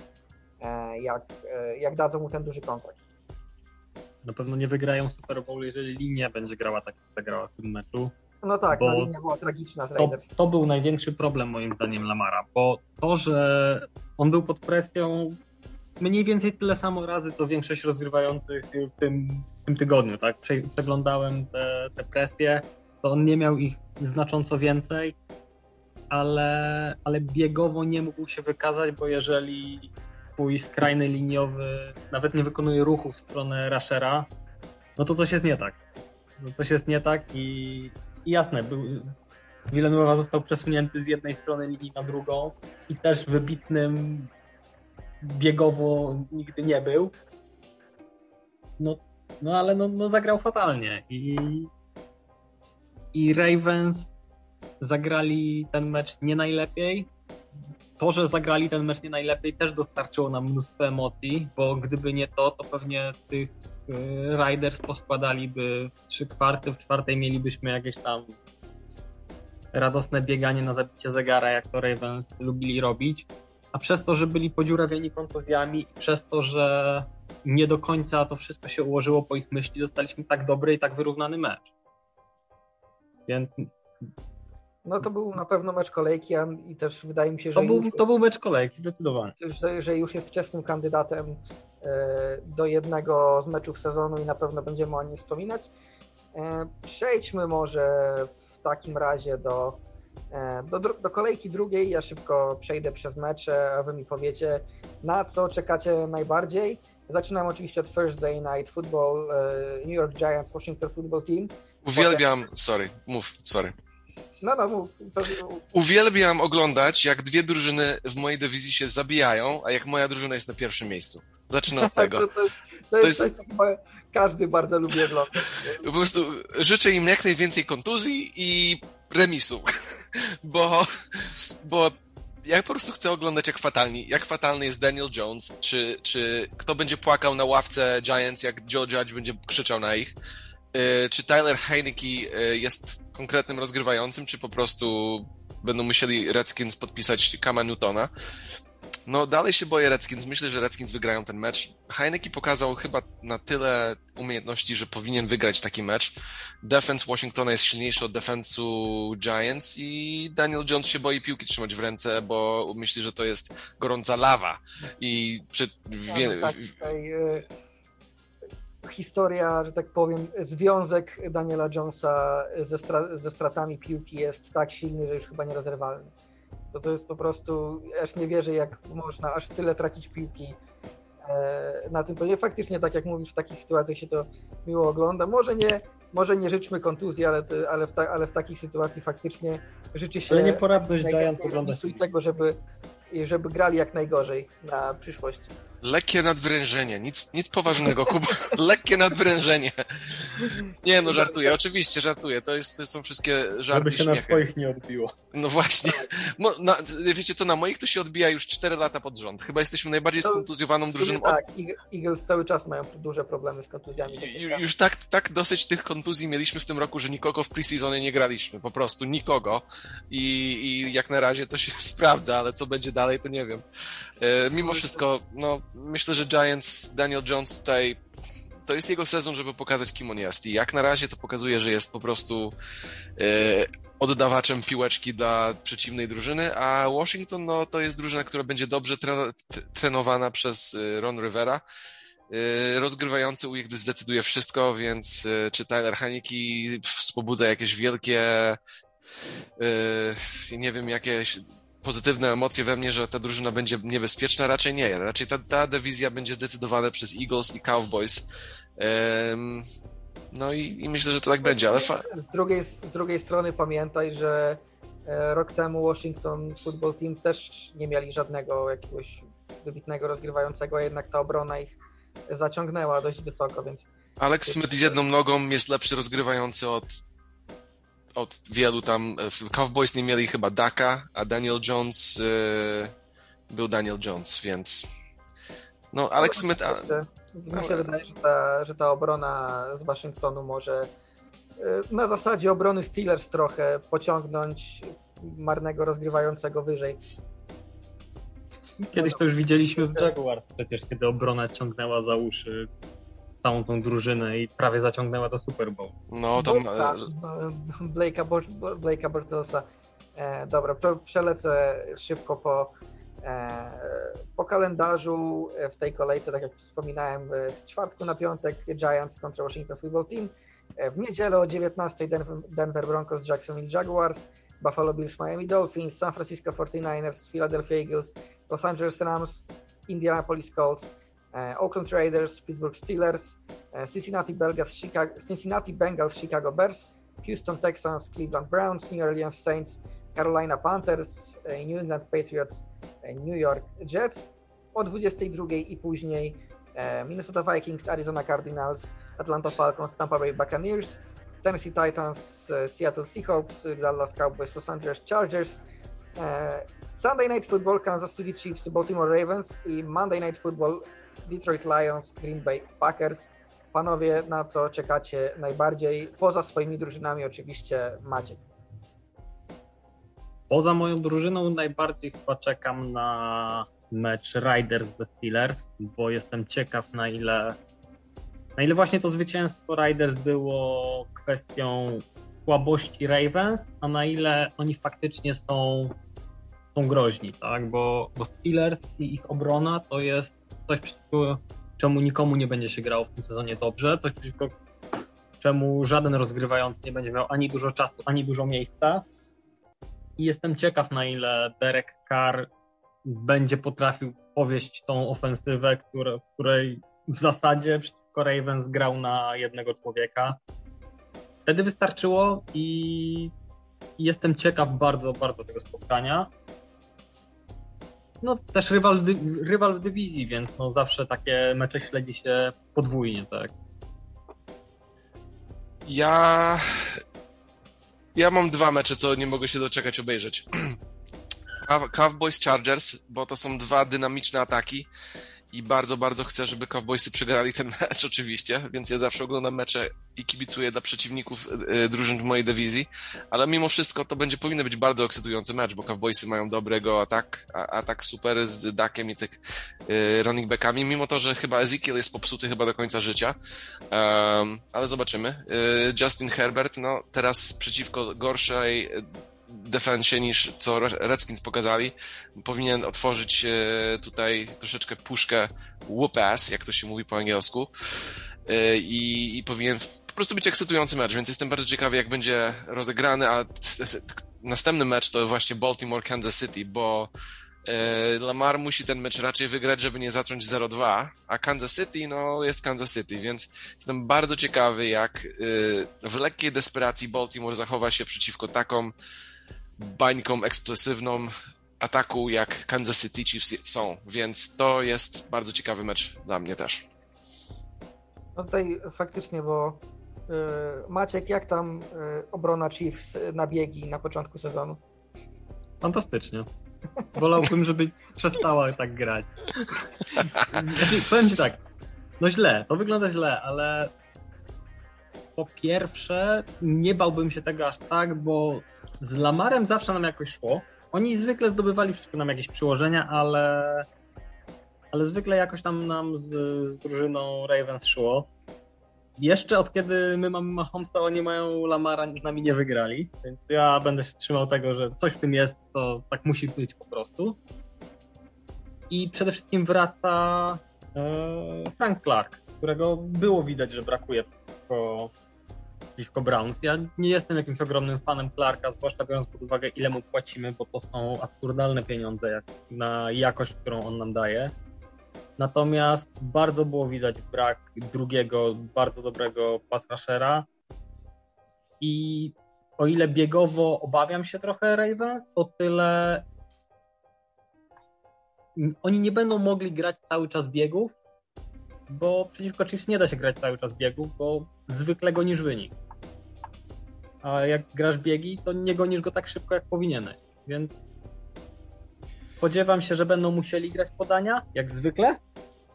e, jak, e, jak dadzą mu ten duży kontrakt. Na pewno nie wygrają Super Bowl, jeżeli linia będzie grała tak, jak zagrała w tym meczu. No tak, bo no linia była tragiczna z Raiders. To, to był największy problem moim zdaniem Lamara, bo to, że on był pod presją mniej więcej tyle samo razy, to większość rozgrywających w tym, w tym tygodniu, tak? Przeglądałem te, te presje, to on nie miał ich znacząco więcej ale, ale biegowo nie mógł się wykazać, bo jeżeli twój skrajny liniowy nawet nie wykonuje ruchu w stronę Rashera, no to coś jest nie tak. No coś jest nie tak i jasne, był, Villanueva został przesunięty z jednej strony linii na drugą i też wybitnym biegowo nigdy nie był. No, no ale no, no zagrał fatalnie i, i Ravens zagrali ten mecz nie najlepiej. To, że zagrali ten mecz nie najlepiej, też dostarczyło nam mnóstwo emocji, bo gdyby nie to, to pewnie tych y, Riders poskładaliby trzy kwarty, w czwartej mielibyśmy jakieś tam radosne bieganie na zabicie zegara, jak to Ravens lubili robić. A przez to, że byli podziurawieni kontuzjami i przez to, że nie do końca to wszystko się ułożyło po ich myśli, dostaliśmy tak dobry i tak wyrównany mecz. Więc no to był na pewno mecz kolejki i też wydaje mi się, że. To był, to był mecz kolejki, zdecydowanie. Że, że już jest wczesnym kandydatem e, do jednego z meczów sezonu i na pewno będziemy o nim wspominać. E, przejdźmy może w takim razie do, e, do, do kolejki drugiej. Ja szybko przejdę przez mecze, a wy mi powiecie, na co czekacie najbardziej. Zaczynam oczywiście od Thursday Night Football, New York Giants, Washington Football Team. Uwielbiam, sorry, mów, sorry. No, no, mów. To... Uwielbiam oglądać, jak dwie drużyny w mojej dywizji się zabijają, a jak moja drużyna jest na pierwszym miejscu. Zacznę od tego. to, to, jest, to, to jest, jest... każdy bardzo lubi oglądać. Po prostu życzę im jak najwięcej kontuzji i remisu, bo, bo ja po prostu chcę oglądać, jak fatalni, jak fatalny jest Daniel Jones, czy, czy kto będzie płakał na ławce Giants, jak Joe Judge będzie krzyczał na ich, czy Tyler Heineke e, jest konkretnym rozgrywającym, czy po prostu będą musieli Redskins podpisać Kama Newtona. No dalej się boję Redskins. Myślę, że Redskins wygrają ten mecz. Heineke pokazał chyba na tyle umiejętności, że powinien wygrać taki mecz. Defense Washingtona jest silniejszy od defensu Giants i Daniel Jones się boi piłki trzymać w ręce, bo myśli, że to jest gorąca lawa. I przy... Ja, no tak, tutaj, y, historia, że tak powiem, związek Daniela Jonesa ze, stra ze stratami piłki jest tak silny, że już chyba nierozerwalny. To, to jest po prostu, aż nie wierzę, jak można aż tyle tracić piłki e, na tym poziomie. Faktycznie, tak jak mówisz, w takich sytuacjach się to miło ogląda. Może nie, może nie życzmy kontuzji, ale, ale, w, ta, ale w takich sytuacji faktycznie życzy się... Ale nieporadność Giants oglądać. I tego, żeby, żeby grali jak najgorzej na przyszłość. Lekkie nadwrężenie, nic, nic poważnego, Kuba. Lekkie nadwrężenie. Nie, no żartuję, oczywiście żartuję. To, jest, to są wszystkie żarty Żeby się śmiechy. na twoich nie odbiło. No właśnie. Mo, na, wiecie co, na moich to się odbija już 4 lata pod rząd. Chyba jesteśmy najbardziej skontuzjowaną drużyną. Tak, Eagles cały czas mają duże problemy z kontuzjami. Już tak, tak dosyć tych kontuzji mieliśmy w tym roku, że nikogo w preseasonie nie graliśmy. Po prostu nikogo. I, I jak na razie to się sprawdza, ale co będzie dalej, to nie wiem. E, mimo wszystko, no myślę, że Giants, Daniel Jones tutaj to jest jego sezon, żeby pokazać, kim on jest. I jak na razie to pokazuje, że jest po prostu e, oddawaczem piłeczki dla przeciwnej drużyny, a Washington no, to jest drużyna, która będzie dobrze trenowana przez e, Ron Rivera. y, rozgrywający u nich zdecyduje wszystko, więc czy Tyler Haniki wspobudza jakieś wielkie, nie wiem, jakieś pozytywne emocje we mnie, że ta drużyna będzie niebezpieczna? Raczej nie. Raczej ta, ta dywizja będzie zdecydowana przez Eagles i Cowboys. No i, i myślę, że to tak będzie, ale... Fa- z, drugiej, z drugiej strony pamiętaj, że e, rok temu Washington Football Team też nie mieli żadnego jakiegoś wybitnego rozgrywającego, jednak ta obrona ich zaciągnęła dość wysoko, więc... Alex Smith z jedną nogą jest lepszy rozgrywający od od wielu tam, w Cowboys nie mieli chyba Daka, a Daniel Jones yy, był Daniel Jones, więc no Alex Smith... A... Mi się wydaje, że ta, że ta obrona z Waszyngtonu może y, na zasadzie obrony Steelers trochę pociągnąć marnego rozgrywającego wyżej. Kiedyś to już widzieliśmy w Jaguars przecież, kiedy obrona ciągnęła za uszy całą tą drużynę i prawie zaciągnęła do Super Bowl. No, tam... Blake'a, Blake'a Bortlesa. E, dobra, przelecę szybko po E, po kalendarzu e, w tej kolejce, tak jak wspominałem, z czwartku na piątek Giants kontra Washington Football Team. E, w niedzielę o 19 Denver Broncos, Jacksonville Jaguars, Buffalo Bills, Miami Dolphins, San Francisco 49ers, Philadelphia Eagles, Los Angeles Rams, Indianapolis Colts, Oakland Raiders, Pittsburgh Steelers, Cincinnati Bengals, Chicago, Cincinnati Bengals, Chicago Bears, Houston Texans, Cleveland Browns, New Orleans Saints, Carolina Panthers, New England Patriots, New York Jets. O 22 i później e, Minnesota Vikings, Arizona Cardinals, Atlanta Falcons, Tampa Bay Buccaneers, Tennessee Titans, e, Seattle Seahawks, Dallas Cowboys, Los Angeles Chargers, e, Sunday Night Football, Kansas City Chiefs, Baltimore Ravens i Monday Night Football, Detroit Lions, Green Bay Packers. Panowie, na co czekacie najbardziej? Poza swoimi drużynami oczywiście Maciek. Poza moją drużyną najbardziej chyba czekam na mecz Riders ze Steelers, bo jestem ciekaw na ile na ile właśnie to zwycięstwo Riders było kwestią słabości Ravens, a na ile oni faktycznie są, są groźni, tak? Bo, bo Steelers i ich obrona to jest coś, przeciwko czemu nikomu nie będzie się grało w tym sezonie dobrze, coś przeciwko czemu żaden rozgrywający nie będzie miał ani dużo czasu, ani dużo miejsca. I jestem ciekaw, na ile Derek Carr będzie potrafił powieść tą ofensywę, które, w której w zasadzie przeciwko Ravens grał na jednego człowieka. Wtedy wystarczyło i jestem ciekaw bardzo, bardzo tego spotkania. No też rywal, rywal w dywizji, więc no zawsze takie mecze śledzi się podwójnie, tak. Ja ja mam dwa mecze, co nie mogę się doczekać obejrzeć. Cowboys Chargers, bo to są dwa dynamiczne ataki i bardzo, bardzo chcę, żeby Cowboysy przegrali ten mecz oczywiście, więc ja zawsze oglądam mecze i kibicuję dla przeciwników y, drużyn w mojej dywizji, ale mimo wszystko to będzie powinien być bardzo ekscytujący mecz, bo Cowboysy mają dobrego atak, atak super z Dakiem i tych y, running backami, mimo to, że chyba Ezekiel jest popsuty chyba do końca życia, um, ale zobaczymy. Justin Herbert, no teraz przeciwko gorszej defensie niż co Redskins pokazali. Powinien otworzyć e, tutaj troszeczkę puszkę whoop-ass, jak to się mówi po angielsku. E, I, I powinien po prostu być ekscytujący mecz, więc jestem bardzo ciekawy, jak będzie rozegrany, a następny mecz to właśnie Baltimore-Kansas City, bo e, Lamar musi ten mecz raczej wygrać, żeby nie zacząć 0-2, a Kansas City, no jest Kansas City, więc jestem bardzo ciekawy, jak w lekkiej desperacji Baltimore zachowa się przeciwko taką bańką eksplosywną ataku, jak Kansas City Chiefs są, więc to jest bardzo ciekawy mecz dla mnie też. No tutaj faktycznie, bo yy, Maciek, jak tam yy, obrona Chiefs na biegi na początku sezonu? Fantastycznie. Wolałbym, żeby przestała tak grać. Znaczy, powiem ci tak, no źle, to wygląda źle, ale po pierwsze, nie bałbym się tego aż tak, bo z Lamarem zawsze nam jakoś szło. Oni zwykle zdobywali wszystko nam jakieś przyłożenia, ale, ale zwykle jakoś tam nam z, z drużyną Ravens szło. Jeszcze od kiedy my mamy Mahomesa, oni mają Lamara, z nami nie wygrali, więc ja będę się trzymał tego, że coś w tym jest, to tak musi być po prostu. I przede wszystkim wraca e, Frank Clark, którego było widać, że brakuje przeciwko, przeciwko Browns. Ja nie jestem jakimś ogromnym fanem Clarka, zwłaszcza biorąc pod uwagę, ile mu płacimy, bo to są absurdalne pieniądze jak na jakość, którą on nam daje. Natomiast bardzo było widać brak drugiego, bardzo dobrego pass. I o ile biegowo obawiam się trochę Ravens, o tyle oni nie będą mogli grać cały czas biegów, bo przeciwko Chiefs nie da się grać cały czas biegów, bo zwykle gonisz wynik. A jak grasz biegi, to nie gonisz go tak szybko, jak powinieneś. Więc spodziewam się, że będą musieli grać podania, jak zwykle,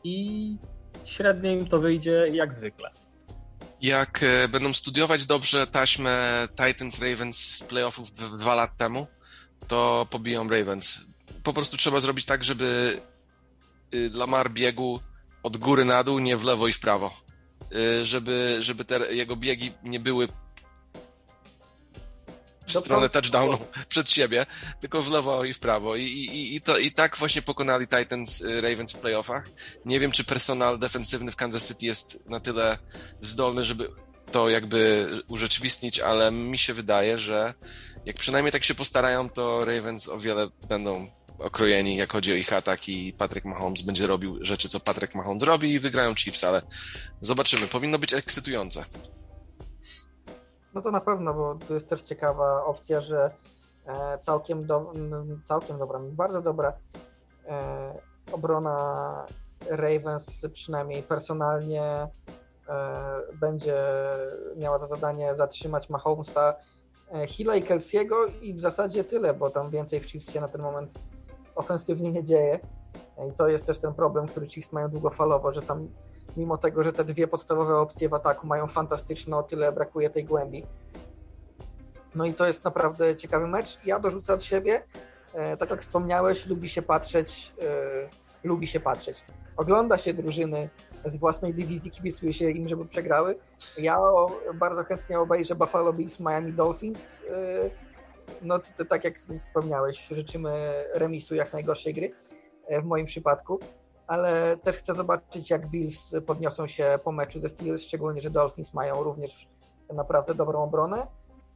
i średnio im to wyjdzie jak zwykle. Jak e, będą studiować dobrze taśmę Titans Ravens z playoffów dwa lat temu, to pobiją Ravens. Po prostu trzeba zrobić tak, żeby y, Lamar biegł od góry na dół, nie w lewo i w prawo. Y, żeby, żeby te jego biegi nie były w stronę touchdownu przed siebie, tylko w lewo i w prawo. I, i, i, to, I tak właśnie pokonali Titans y, Ravens w playoffach. Nie wiem, czy personal defensywny w Kansas City jest na tyle zdolny, żeby to jakby urzeczywistnić, ale mi się wydaje, że jak przynajmniej tak się postarają, to Ravens o wiele będą okrojeni, jak chodzi o ich atak i Patrick Mahomes będzie robił rzeczy, co Patrick Mahomes robi i wygrają Chiefs, ale zobaczymy. Powinno być ekscytujące. No to na pewno, bo to jest też ciekawa opcja, że e, całkiem, do, całkiem dobra, bardzo dobra e, obrona Ravens przynajmniej personalnie e, będzie miała za zadanie zatrzymać Mahomesa, Hilla i Kelsiego i w zasadzie tyle, bo tam więcej w Chiefs się na ten moment ofensywnie nie dzieje. I to jest też ten problem, który Chiefs mają długofalowo, że tam mimo tego, że te dwie podstawowe opcje w ataku mają fantastyczne, o tyle brakuje tej głębi. No i to jest naprawdę ciekawy mecz. Ja dorzucę od siebie, e, tak jak wspomniałeś, lubi się patrzeć, e, lubi się patrzeć. Ogląda się drużyny z własnej dywizji, kibicuje się im, żeby przegrały. Ja bardzo chętnie obejrzę Buffalo Bills, Miami Dolphins. E, no to, tak jak wspomniałeś, życzymy remisu jak najgorszej gry w moim przypadku ale też chcę zobaczyć, jak Bills podniosą się po meczu ze Steelers, szczególnie, że Dolphins mają również naprawdę dobrą obronę.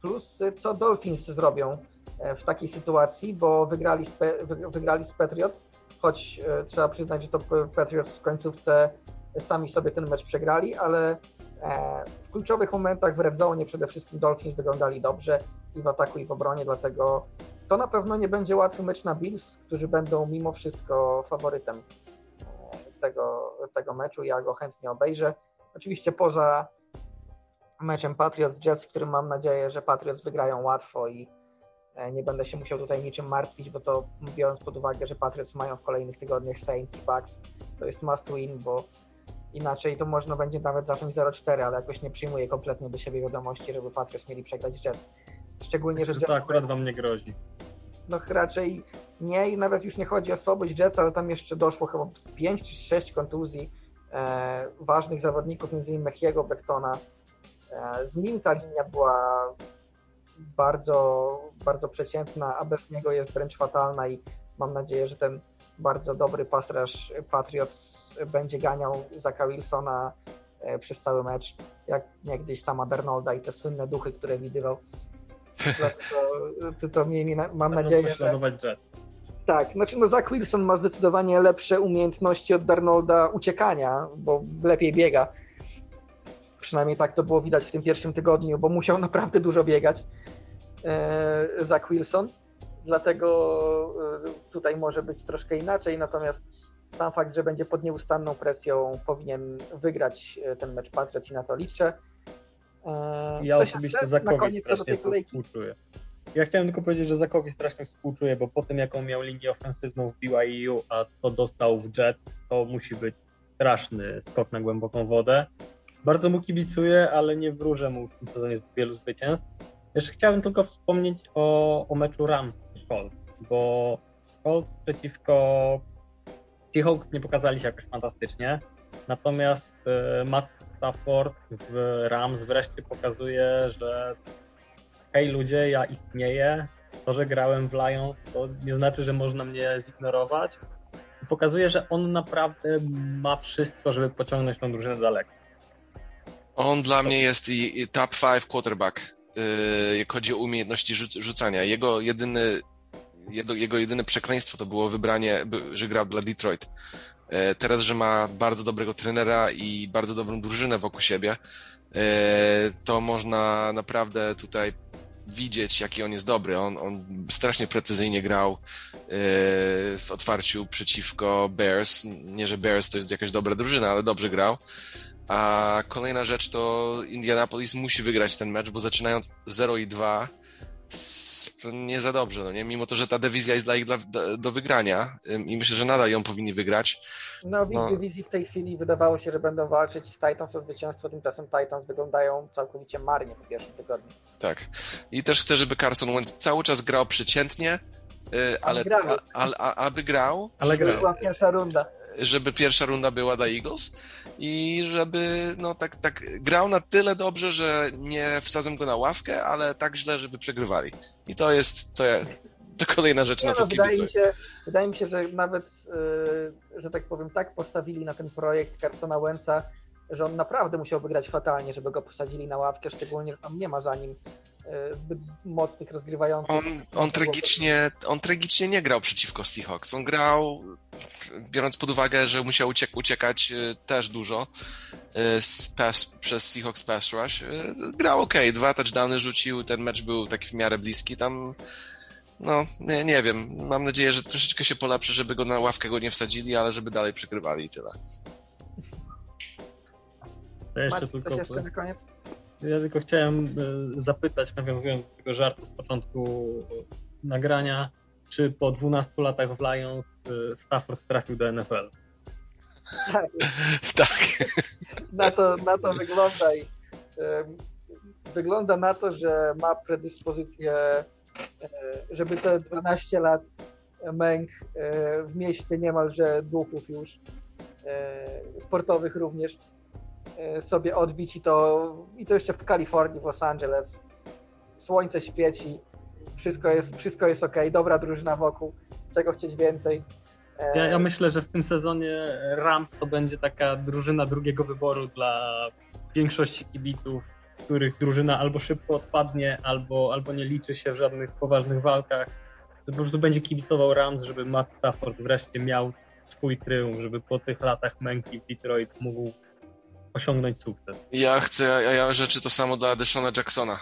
Plus, co Dolphins zrobią e, w takiej sytuacji, bo wygrali z, wygrali z Patriots, choć e, trzeba przyznać, że to Patriots w końcówce sami sobie ten mecz przegrali, ale e, w kluczowych momentach w red zone przede wszystkim Dolphins wyglądali dobrze i w ataku i w obronie, dlatego to na pewno nie będzie łatwy mecz na Bills, którzy będą mimo wszystko faworytem tego, tego meczu. Ja go chętnie obejrzę. Oczywiście poza meczem Patriots Jets, w którym mam nadzieję, że Patriots wygrają łatwo i e, nie będę się musiał tutaj niczym martwić, bo to biorąc pod uwagę, że Patriots mają w kolejnych tygodniach Saints i Bucks, to jest must win, bo inaczej to można będzie nawet zacząć 0-4, ale jakoś nie przyjmuję kompletnie do siebie wiadomości, żeby Patriots mieli przegrać Jets. Szczególnie, Myślę, że, że to akurat wam nie grozi no raczej nie i nawet już nie chodzi o słabość Jetsa, ale tam jeszcze doszło chyba z 5 czy 6 kontuzji e, ważnych zawodników, między innymi Mechiego, Bektona. E, z nim ta linia była bardzo, bardzo przeciętna, a bez niego jest wręcz fatalna i mam nadzieję, że ten bardzo dobry pasraż Patriots będzie ganiał Zaka Wilsona e, przez cały mecz, jak niegdyś sama Bernolda i te słynne duchy, które widywał. To, mam nadzieję, że... Tak, znaczy no Zach Wilson ma zdecydowanie lepsze umiejętności od Darnolda uciekania, bo lepiej biega. Przynajmniej tak to było widać w tym pierwszym tygodniu, bo musiał naprawdę dużo biegać e, Zach Wilson. Dlatego e, tutaj może być troszkę inaczej, natomiast sam fakt, że będzie pod nieustanną presją powinien wygrać e, ten mecz Patriot i na to liczę. Ja osobiście Zakowi strasznie współczuję. Ja chciałem tylko powiedzieć, że Zakowi strasznie współczuję, bo po tym jaką miał linię ofensywną w BYU, a co dostał w Jet, to musi być straszny skok na głęboką wodę. Bardzo mu kibicuję, ale nie wróżę mu w tym sezonie wielu zwycięstw. Jeszcze chciałem tylko wspomnieć o, o meczu Rams i Colts, bo Colts przeciwko Seahawks nie pokazali się jakoś fantastycznie, natomiast e, Matt Stafford w Rams wreszcie pokazuje, że hej ludzie, ja istnieję. To, że grałem w Lions, to nie znaczy, że można mnie zignorować. pokazuje, że on naprawdę ma wszystko, żeby pociągnąć tą drużynę daleko. On dla mnie jest i, i top 5 quarterback, yy, jak chodzi o umiejętności rzuc rzucania. Jego jedyny, jego, jedyne przekleństwo to było wybranie, że grał dla Detroit. Yy, teraz, że ma bardzo dobrego trenera i bardzo dobrą drużynę wokół siebie, yy, to można naprawdę tutaj widzieć, jaki on jest dobry. On, on strasznie precyzyjnie grał yy, w otwarciu przeciwko Bears. Nie, że Bears to jest jakaś dobra drużyna, ale dobrze grał. A kolejna rzecz to Indianapolis musi wygrać ten mecz, bo zaczynając 0 i 2 to nie za dobrze, no nie? Mimo to, że ta dywizja jest dla ich dla, do, do, wygrania i myślę, że nadal ją powinni wygrać. No w ich no. dywizji w tej chwili wydawało się, że będą walczyć z Titans o zwycięstwo, tymczasem Titans wyglądają całkowicie marnie po pierwszym tygodniu. Tak. I też chcę, żeby Carson Wentz cały czas grał przeciętnie, y, ale, ale a, a, aby grał. Ale grał. była pierwsza runda żeby pierwsza runda była dla Eagles i żeby no tak, tak grał na tyle dobrze, że nie wsadzę go na ławkę, ale tak źle, żeby przegrywali. I to jest to, ja, to kolejna rzecz, nie, na co no, wydaje mi, się, wydaje mi się, że nawet, yy, że tak powiem, tak postawili na ten projekt Carsona Wentza, że on naprawdę musiałby grać fatalnie, żeby go posadzili na ławkę, szczególnie, że tam nie ma za nim E, zbyt mocnych rozgrywających. On, on, tragicznie, on tragicznie nie grał przeciwko Seahawks. On grał, biorąc pod uwagę, że musiał uciek uciekać e, też dużo e, pass, przez Seahawks pass rush. Grał ok, dwa touchdowny rzucił, ten mecz był taki w miarę bliski. Tam no, nie, nie wiem. Mam nadzieję, że troszeczkę się polepszy, żeby go na ławkę go nie wsadzili, ale żeby dalej przykrywali i tyle. To jeszcze Macie tylko... coś jeszcze na koniec? Ja tylko chciałem e, zapytać, nawiązując do tego żartu z początku nagrania, czy po 12 latach w Lions e, Stafford trafił do NFL? Tak. tak. Na to, na to wygląda i wygląda na to, że ma predyspozycję, e, żeby te 12 lat męk w mieście niemalże duchów już, sportowych również, E, sobie odbić i to, i to jeszcze w Kalifornii, w Los Angeles. Słońce świeci, wszystko jest, wszystko jest ok, dobra drużyna wokół, czego chcieć więcej. E, ja, ja myślę, że w tym sezonie Rams to będzie taka drużyna drugiego wyboru dla większości kibiców, których drużyna albo szybko odpadnie, albo, albo nie liczy się w żadnych poważnych walkach. To po prostu będzie kibicował Rams, żeby Matt Stafford wreszcie miał swój triumf, żeby po tych latach męki w Detroit mógł osiągnąć sukces. Ja chcę, ja, ja rzeczy to samo dla Deshona Jacksona,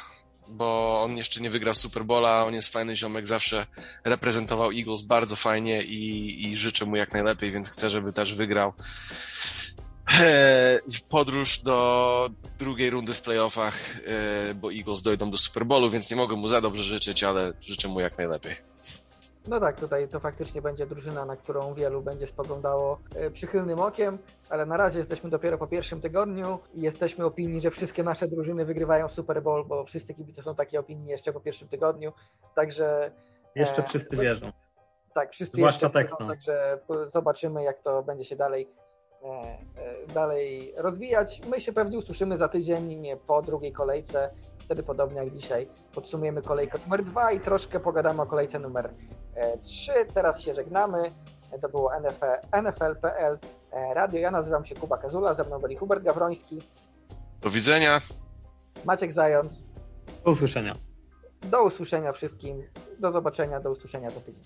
bo on jeszcze nie wygrał Superbola, on jest fajny ziomek, zawsze reprezentował Eagles bardzo fajnie i, i życzę mu jak najlepiej, więc chcę, żeby też wygrał w podróż do drugiej rundy w playoffach, e, bo Eagles dojdą do Superbolu, więc nie mogę mu za dobrze życzyć, ale życzę mu jak najlepiej. No tak, tutaj to faktycznie będzie drużyna, na którą wielu będzie spoglądało e, przychylnym okiem, ale na razie jesteśmy dopiero po pierwszym tygodniu i jesteśmy opinii, że wszystkie nasze drużyny wygrywają Super Bowl, bo wszyscy kibice są takiej opinii jeszcze po pierwszym tygodniu, także... Jeszcze e, wszyscy wierzą. Tak, wszyscy Zwłaszcza jeszcze wierzą, także zobaczymy jak to będzie się dalej e, dalej rozwijać. My się pewnie usłyszymy za tydzień, nie po drugiej kolejce, wtedy podobnie jak dzisiaj podsumujemy kolejkę numer dwa i troszkę pogadamy o kolejce numer 3. Teraz się żegnamy. To było NFL.pl e, Radio. Ja nazywam się Kuba Kazula, ze mną byli Hubert Gawroński. Do widzenia. Maciek Zając. Do usłyszenia. Do usłyszenia wszystkim. Do zobaczenia, do usłyszenia za tydzień.